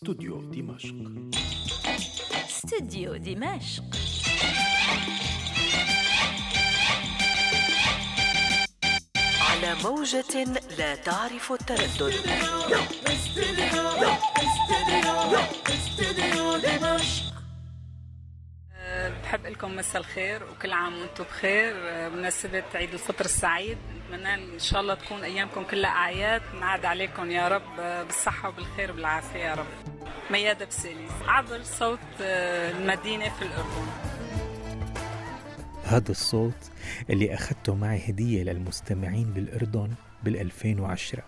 استوديو دمشق استوديو دمشق على موجة لا تعرف التردد. بحب لكم مساء الخير وكل عام وأنتم بخير. بمناسبة عيد الفطر السعيد نتمنى إن شاء الله تكون أيامكم كلها أعياد. نعاد عليكم يا رب بالصحة وبالخير وبالعافية يا رب. ميادة بسيليس عبر صوت المدينة في الأردن. هذا الصوت اللي أخذته معي هدية للمستمعين بالأردن بال 2010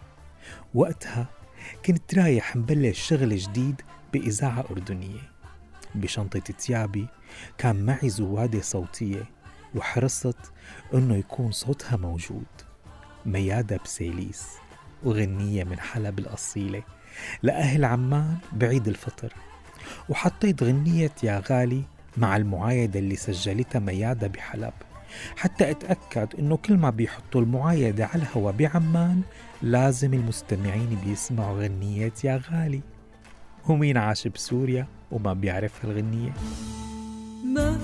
وقتها كنت رايح مبلش شغل جديد بإذاعة أردنية بشنطة تيابي كان معي زوادة صوتية وحرصت أنه يكون صوتها موجود. ميادة بسيليس وغنية من حلب الأصيلة لأهل عمان بعيد الفطر. وحطيت غنية يا غالي مع المعايدة اللي سجلتها ميادة بحلب. حتى أتأكد إنه كل ما بيحطوا المعايدة على الهوا بعمان لازم المستمعين بيسمعوا غنية يا غالي. ومين عاش بسوريا وما بيعرف هالغنية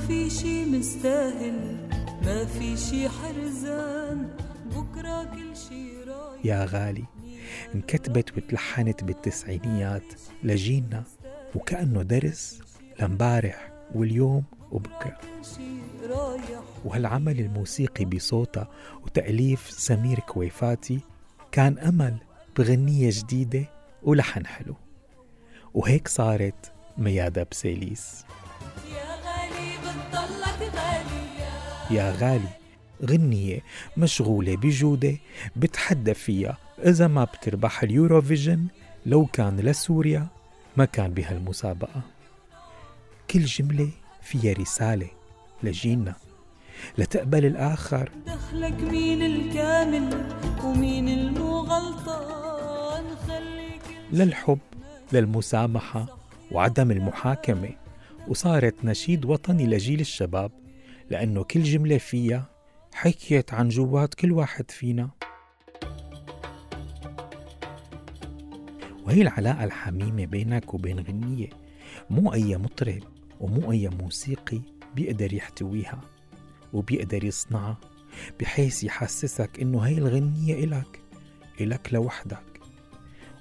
في شي مستاهل ما في شي حرزان. بكرة كل شي رايح. يا غالي انكتبت وتلحنت بالتسعينيات لجيلنا وكأنه درس لمبارح واليوم وبكرة. وهالعمل الموسيقي بصوتها وتأليف سمير كويفاتي كان أمل بغنية جديدة ولحن حلو. وهيك صارت ميادة بسيليس. يا غالي غنية مشغولة بجودة بتحدى فيها. إذا ما بتربح اليوروفيجن لو كان لسوريا ما كان بهالمسابقة. كل جملة فيها رسالة لجيلنا لتقبل الآخر. دخلك مين الكامل ومين المو غلطان خليك للحب للمسامحة وعدم المحاكمة. وصارت نشيد وطني لجيل الشباب. لأنه كل جملة فيها حكيت عن جوات كل واحد فينا. وهي العلاقة الحميمة بينك وبين غنية. مو أي مطرب ومو أي موسيقي بيقدر يحتويها وبيقدر يصنعها بحيث يحسسك إنه هاي الغنية إلك إلك لوحدك.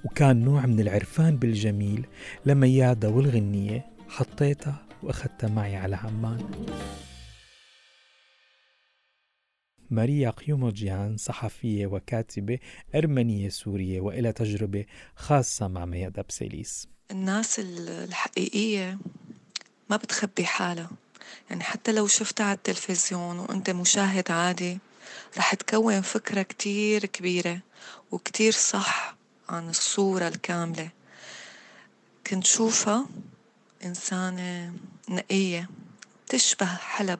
وكان نوع من العرفان بالجميل لميادة والغنية حطيتها وأخذتها معي على عمان. ماريا قيوموجيان صحفية وكاتبة أرمنية سورية وإلى تجربة خاصة مع ميادة بسيليس الناس ال- الحقيقية ما بتخبي حالها. يعني حتى لو شفتها على التلفزيون وأنت مشاهد عادي رح تكون فكرة كتير كبيرة وكتير صح عن الصورة الكاملة. كنت شوفها إنسانة نقية تشبه حلب.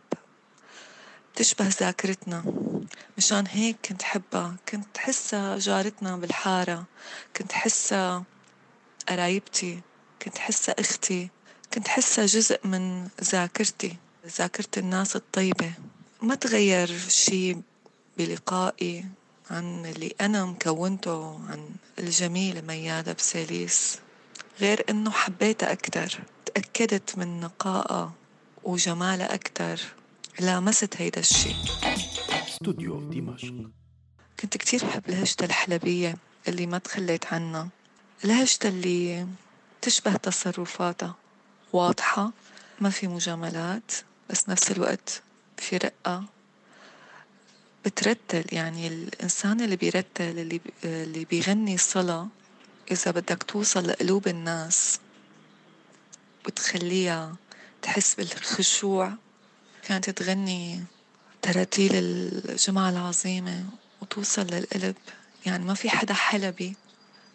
تشبه ذاكرتنا. مشان هيك كنت حبها. كنت حسها جارتنا بالحارة. كنت حسها قرايبتي. كنت حسها أختي. كنت حسها جزء من ذاكرتي. ذاكرة الناس الطيبة. ما تغير شي بلقائي عن اللي أنا مكونته عن الجميلة ميادة بسيليس. غير إنه حبيتها أكتر. تأكدت من نقائها وجمالها أكتر. لامست هيدا الشي. استوديو دمشق. كنت كتير بحب لهجتها الحلبية اللي ما تخليت عنها لهجتها اللي تشبه تصرفاتها. واضحة ما في مجاملات بس نفس الوقت في رقة. بترتل يعني الإنسان اللي بيرتل اللي اللي بيغني صلاة إذا بدك توصل لقلوب الناس وتخليها تحس بالخشوع. كانت تغني تراتيل الجمعة العظيمة وتوصل للقلب. يعني ما في حدا حلبي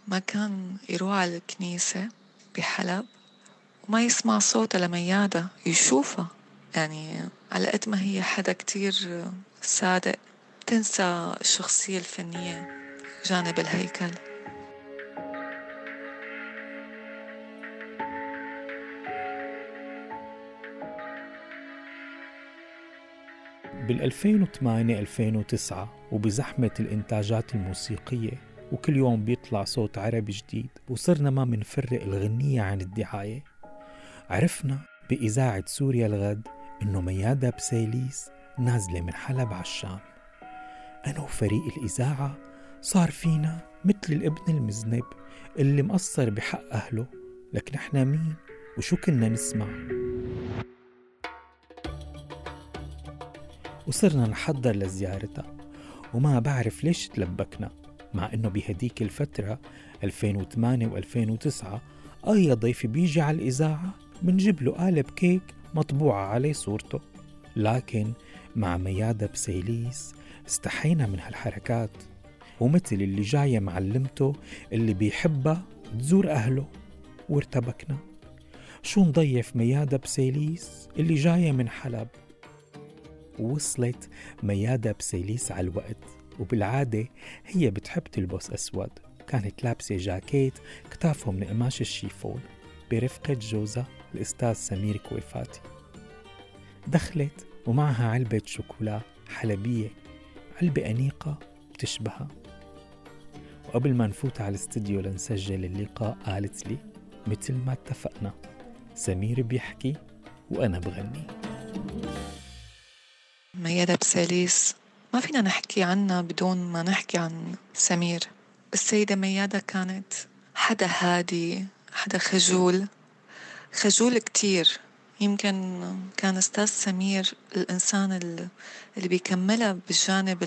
ما كان يروح على الكنيسة بحلب وما يسمع صوتها لميادة يشوفها. يعني على قد ما هي حدا كتير صادق تنسى الشخصية الفنية جانب الهيكل. بال 2008 2009 وبزحمة الإنتاجات الموسيقية وكل يوم بيطلع صوت عربي جديد وصرنا ما منفرق الغنية عن الدعاية. عرفنا بإذاعة سوريا الغد إنه ميادة بسيليس نازلة من حلب على الشام أنا وفريق الإذاعة صار فينا مثل الابن المذنب اللي مقصر بحق أهله لك نحن مين؟ وشو كنا نسمع؟ وصرنا نحضر لزيارتها. وما بعرف ليش تلبكنا مع إنه بهديك الفترة 2008 و2009 أي ضيف بيجي على الإذاعة منجيب له قالب كيك مطبوعة عليه صورته. لكن مع ميادة بسيليس استحينا من هالحركات. ومثل اللي جاية معلمته اللي بيحبها تزور أهله وارتبكنا. شو نضيف ميادة بسيليس اللي جاية من حلب؟ وصلت ميادة بسيليس على الوقت. وبالعادة هي بتحب تلبس أسود. كانت لابسة جاكيت كتافه من قماش الشيفون برفقة جوزها الأستاذ سمير كويفاتي. دخلت ومعها علبة شوكولا حلبية علبة أنيقة بتشبهها. وقبل ما نفوت على الاستديو لنسجل اللقاء قالت لي مثل ما اتفقنا سمير بيحكي وأنا بغني. ميادة بساليس ما فينا نحكي عنها بدون ما نحكي عن سمير. السيدة ميادة كانت حدا هادي حدا خجول خجول كتير. يمكن كان أستاذ سمير الإنسان اللي بيكملها بالجانب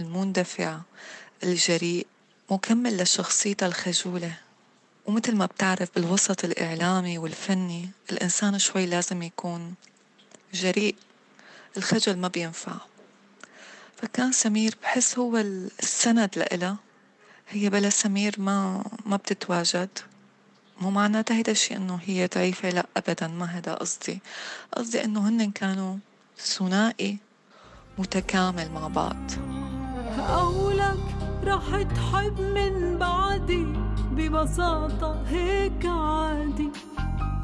المندفع الجريء مكمل لشخصيتها الخجولة. ومثل ما بتعرف بالوسط الإعلامي والفني الإنسان شوي لازم يكون جريء. الخجل ما بينفع. فكان سمير بحس هو السند لإلها. هي بلا سمير ما ما بتتواجد. مو معناتها هيدا الشيء إنه هي ضعيفة لا ابدا ما هذا قصدي. قصدي إنه هن كانوا ثنائي متكامل مع بعض. قولك رح تحب من بعدي ببساطة هيك عادي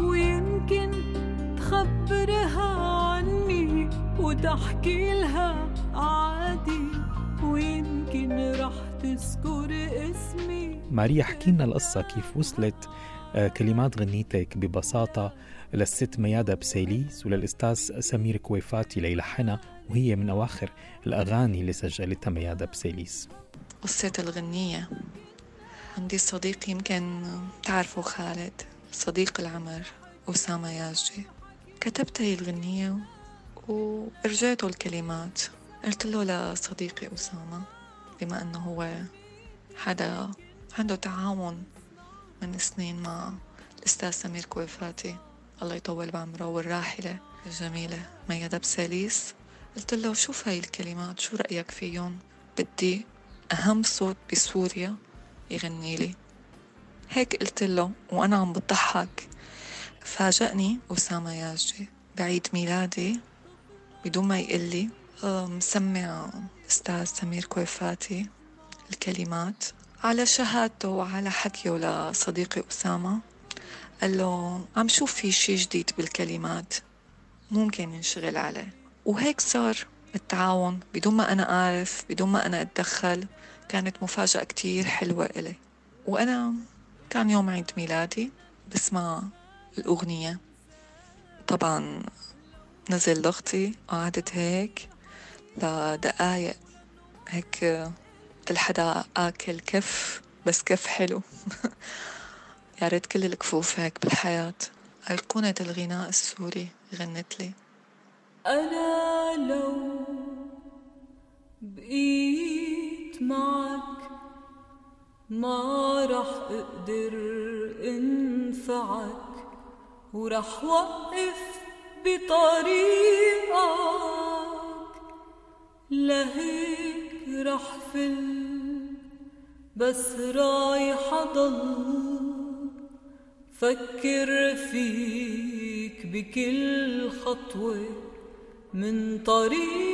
ويمكن تخبرها وتحكي لها عادي ويمكن رح تذكر اسمي. ماريا حكينا القصة كيف وصلت آه، كلمات غنيتك ببساطة للست ميادة بسيليس وللأستاذ سمير كويفاتي ليلحنها وهي من أواخر الأغاني اللي سجلتها ميادة بسيليس. قصة الغنية. عندي صديق يمكن تعرفوا خالد صديق العمر أسامة ياجي كتبت هي الغنية ورجعته الكلمات. قلت له لصديقي أسامة بما أنه هو حدا عنده تعاون من سنين مع الأستاذ سمير كويفاتي. الله يطول بعمره والراحلة الجميلة ميادة بساليس. قلت له شوف هاي الكلمات؟ شو رأيك فيهم؟ بدي أهم صوت بسوريا يغني لي. هيك قلت له وأنا عم بضحك. فاجأني أسامة ياجي بعيد ميلادي. بدون ما يقول لي آه، مسمع أستاذ سمير كويفاتي الكلمات على شهادته وعلى حكيه لصديقي أسامة. قال له عم شوف في شي جديد بالكلمات ممكن نشغل عليه. وهيك صار التعاون. بدون ما أنا أعرف بدون ما أنا أتدخل كانت مفاجأة كتير حلوة إلي. وأنا كان يوم عيد ميلادي بسمع الأغنية. طبعا نزل ضغطي قعدت هيك لدقايق هيك مثل حدا آكل كف بس كف حلو. يا ريت كل الكفوف هيك بالحياة. أيقونة الغناء السوري غنت لي. أنا لو بقيت معك ما رح أقدر أنفعك ورح وقف بطريقك لهيك رح فل بس رايح ضل. فكر فيك بكل خطوة من طريق